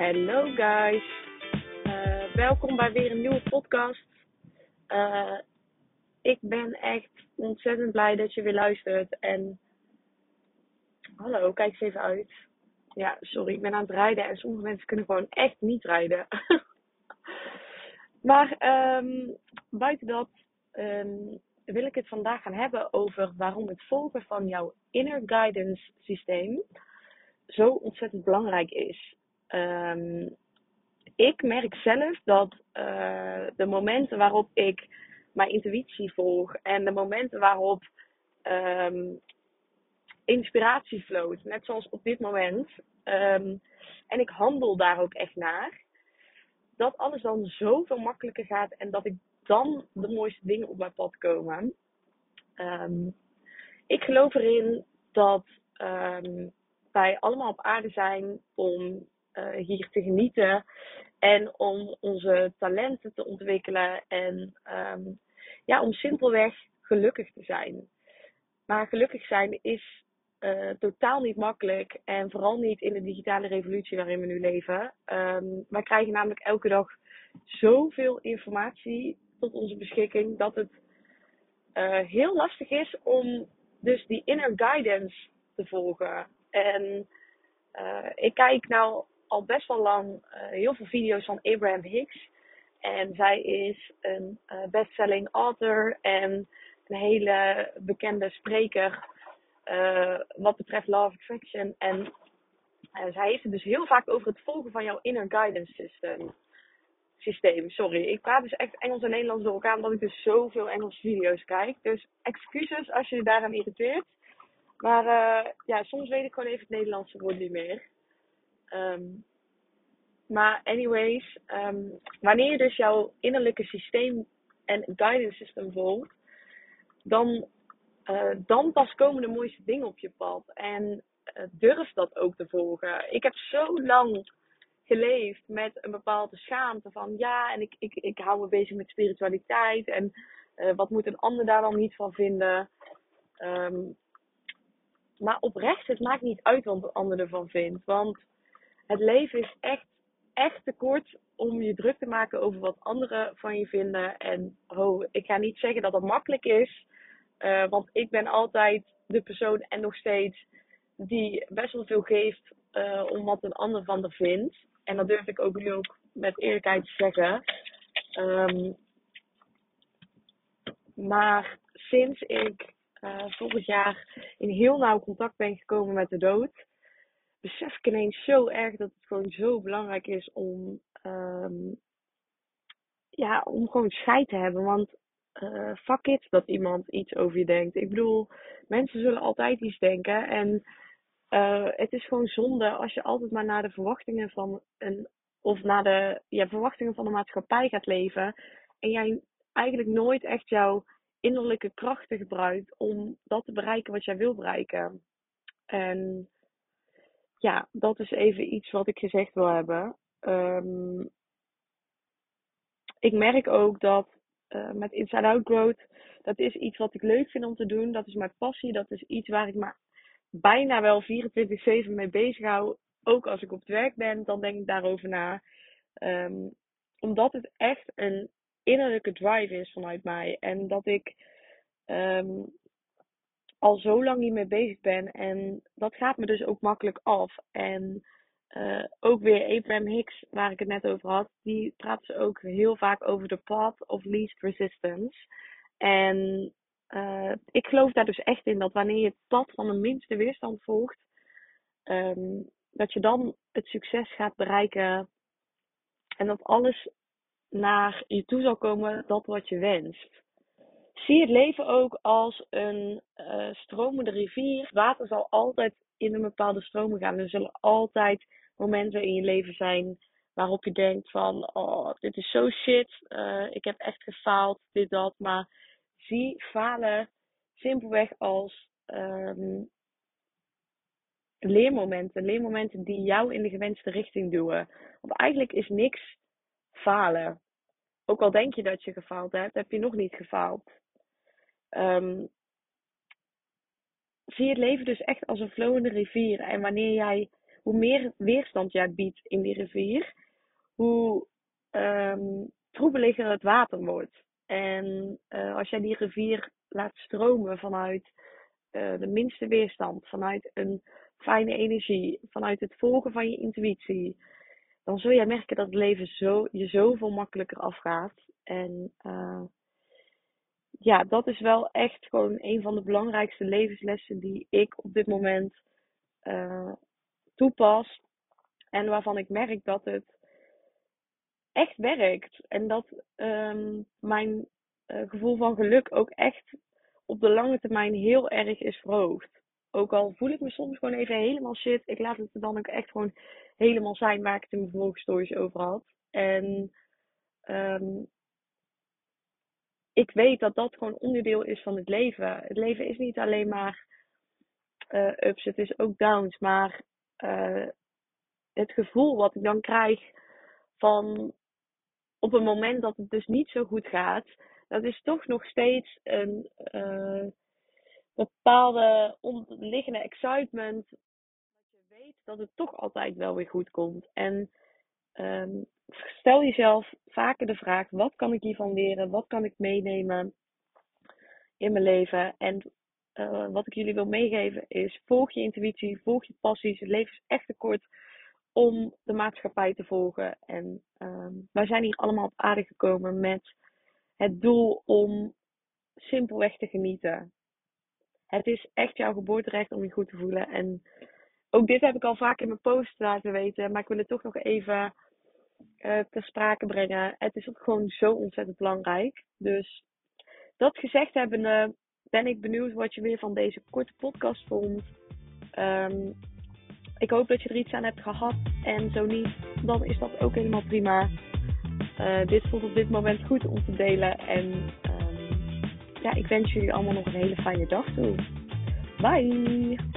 Hello guys, uh, welkom bij weer een nieuwe podcast. Uh, ik ben echt ontzettend blij dat je weer luistert. En hallo, kijk eens even uit. Ja, sorry, ik ben aan het rijden en sommige mensen kunnen gewoon echt niet rijden. maar um, buiten dat um, wil ik het vandaag gaan hebben over waarom het volgen van jouw inner guidance systeem zo ontzettend belangrijk is. Um, ik merk zelf dat uh, de momenten waarop ik mijn intuïtie volg en de momenten waarop um, inspiratie vloot, net zoals op dit moment, um, en ik handel daar ook echt naar, dat alles dan zoveel makkelijker gaat en dat ik dan de mooiste dingen op mijn pad komen. Ik geloof erin dat wij allemaal op aarde zijn om uh, hier te genieten en om onze talenten te ontwikkelen en um, ja, om simpelweg gelukkig te zijn. Maar gelukkig zijn is uh, totaal niet makkelijk en vooral niet in de digitale revolutie waarin we nu leven. Um, wij krijgen namelijk elke dag zoveel informatie tot onze beschikking dat het uh, heel lastig is om dus die inner guidance te volgen. En ik kijk nou al best wel lang uh, heel veel video's van Abraham Hicks. En zij is een uh, bestselling author en een hele bekende spreker wat betreft Law of Attraction. En zij heeft het dus heel vaak over het volgen van jouw inner guidance system systeem. Sorry, ik praat dus echt Engels en Nederlands door elkaar omdat ik dus zoveel Engelse video's kijk. Dus excuses als je je daaraan irriteert. Maar ja, soms weet ik gewoon even het Nederlandse woord niet meer. Um, maar anyways, um, wanneer je dus jouw innerlijke systeem en guidance system volgt, dan, uh, dan pas komen de mooiste dingen op je pad. En uh, durf dat ook te volgen. Ik heb zo lang geleefd met een bepaalde schaamte van ja, en ik, ik, ik hou me bezig met spiritualiteit en uh, wat moet een ander daar dan niet van vinden. Um, maar oprecht, het maakt niet uit wat een ander ervan vindt. Want het leven is echt, echt te kort om je druk te maken over wat anderen van je vinden. En oh, ik ga niet zeggen dat dat makkelijk is. Uh, want ik ben altijd de persoon en nog steeds die best wel veel geeft uh, om wat een ander van er vindt. En dat durf ik ook nu ook met eerlijkheid te zeggen. Um, maar sinds ik uh, vorig jaar in heel nauw contact ben gekomen met de dood, besef ik ineens zo erg dat het gewoon zo belangrijk is om, um, ja, om gewoon scheid te hebben. Want uh, fuck it dat iemand iets over je denkt. Ik bedoel, mensen zullen altijd iets denken. En uh, het is gewoon zonde als je altijd maar naar de verwachtingen van een, of naar de ja, verwachtingen van de maatschappij gaat leven. En jij eigenlijk nooit echt jouw innerlijke krachten gebruikt om dat te bereiken wat jij wil bereiken. En ja, dat is even iets wat ik gezegd wil hebben. Um, ik merk ook dat uh, met Inside Out Growth, dat is iets wat ik leuk vind om te doen. Dat is mijn passie. Dat is iets waar ik maar bijna wel 24-7 mee bezig hou. Ook als ik op het werk ben, dan denk ik daarover na. Um, omdat het echt een innerlijke drive is vanuit mij. En dat ik um, al zo lang niet mee bezig ben. En dat gaat me dus ook makkelijk af. En uh, ook weer Abraham Hicks, waar ik het net over had, die praat ze ook heel vaak over de path of least resistance. En uh, ik geloof daar dus echt in dat wanneer je het pad van de minste weerstand volgt, um, dat je dan het succes gaat bereiken. En dat alles naar je toe zal komen dat wat je wenst. Zie het leven ook als een uh, stromende rivier. Water zal altijd in een bepaalde stroming gaan. Er zullen altijd momenten in je leven zijn waarop je denkt van, oh, dit is zo shit, uh, ik heb echt gefaald, dit, dat. Maar zie falen simpelweg als um, leermomenten. Leermomenten die jou in de gewenste richting duwen. Want eigenlijk is niks falen. Ook al denk je dat je gefaald hebt, heb je nog niet gefaald. Um, zie het leven dus echt als een flowende rivier. En wanneer jij hoe meer weerstand jij biedt in die rivier, hoe um, troebeliger het water wordt. En uh, als jij die rivier laat stromen vanuit uh, de minste weerstand, vanuit een fijne energie, vanuit het volgen van je intuïtie, dan zul jij merken dat het leven zo, je zoveel makkelijker afgaat. En uh, ja, dat is wel echt gewoon een van de belangrijkste levenslessen die ik op dit moment uh, toepas. En waarvan ik merk dat het echt werkt. En dat um, mijn uh, gevoel van geluk ook echt op de lange termijn heel erg is verhoogd. Ook al voel ik me soms gewoon even helemaal shit. Ik laat het er dan ook echt gewoon helemaal zijn waar ik het in mijn vorige stories over had. En um, ik weet dat dat gewoon onderdeel is van het leven. Het leven is niet alleen maar uh, ups, het is ook downs. Maar uh, het gevoel wat ik dan krijg van op het moment dat het dus niet zo goed gaat, dat is toch nog steeds een uh, bepaalde onderliggende excitement. Dat je weet dat het toch altijd wel weer goed komt. En um, stel jezelf vaker de vraag: wat kan ik hiervan leren? Wat kan ik meenemen in mijn leven? En uh, wat ik jullie wil meegeven is: volg je intuïtie, volg je passies. Het leven is echt te kort om de maatschappij te volgen. En um, wij zijn hier allemaal op aarde gekomen met het doel om simpelweg te genieten. Het is echt jouw geboorterecht om je goed te voelen. En ook dit heb ik al vaak in mijn post laten weten, maar ik wil het toch nog even uh, ter sprake brengen. Het is ook gewoon zo ontzettend belangrijk. Dus dat gezegd hebbende, ben ik benieuwd wat je weer van deze korte podcast vond. Um, ik hoop dat je er iets aan hebt gehad. En zo niet, dan is dat ook helemaal prima. Uh, dit voelt op dit moment goed om te delen. En um, ja, ik wens jullie allemaal nog een hele fijne dag toe. Bye!